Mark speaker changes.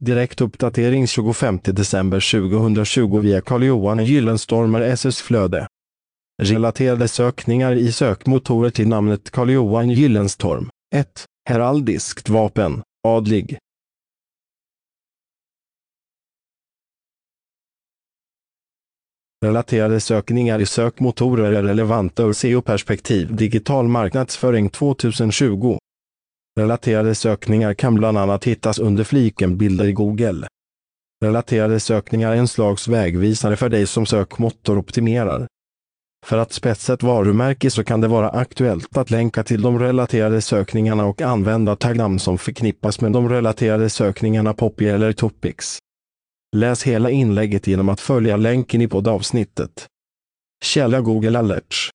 Speaker 1: Direktuppdatering 25 december 2020 via Carl-Johan Gyllenstormer SS-flöde. Relaterade sökningar i sökmotorer till namnet Carl-Johan Gyllenstorm. 1. Heraldiskt vapen, adlig. Relaterade sökningar i sökmotorer är relevanta ur SEO-perspektiv Digital marknadsföring 2020. Relaterade sökningar kan bland annat hittas under fliken bilder i Google. Relaterade sökningar är en slags vägvisare för dig som sökmotoroptimerar. För att spetsa ett varumärke så kan det vara aktuellt att länka till de relaterade sökningarna och använda taggnamn som förknippas med de relaterade sökningarna Poppy eller Topics. Läs hela inlägget genom att följa länken i poddavsnittet. Källa Google Alerts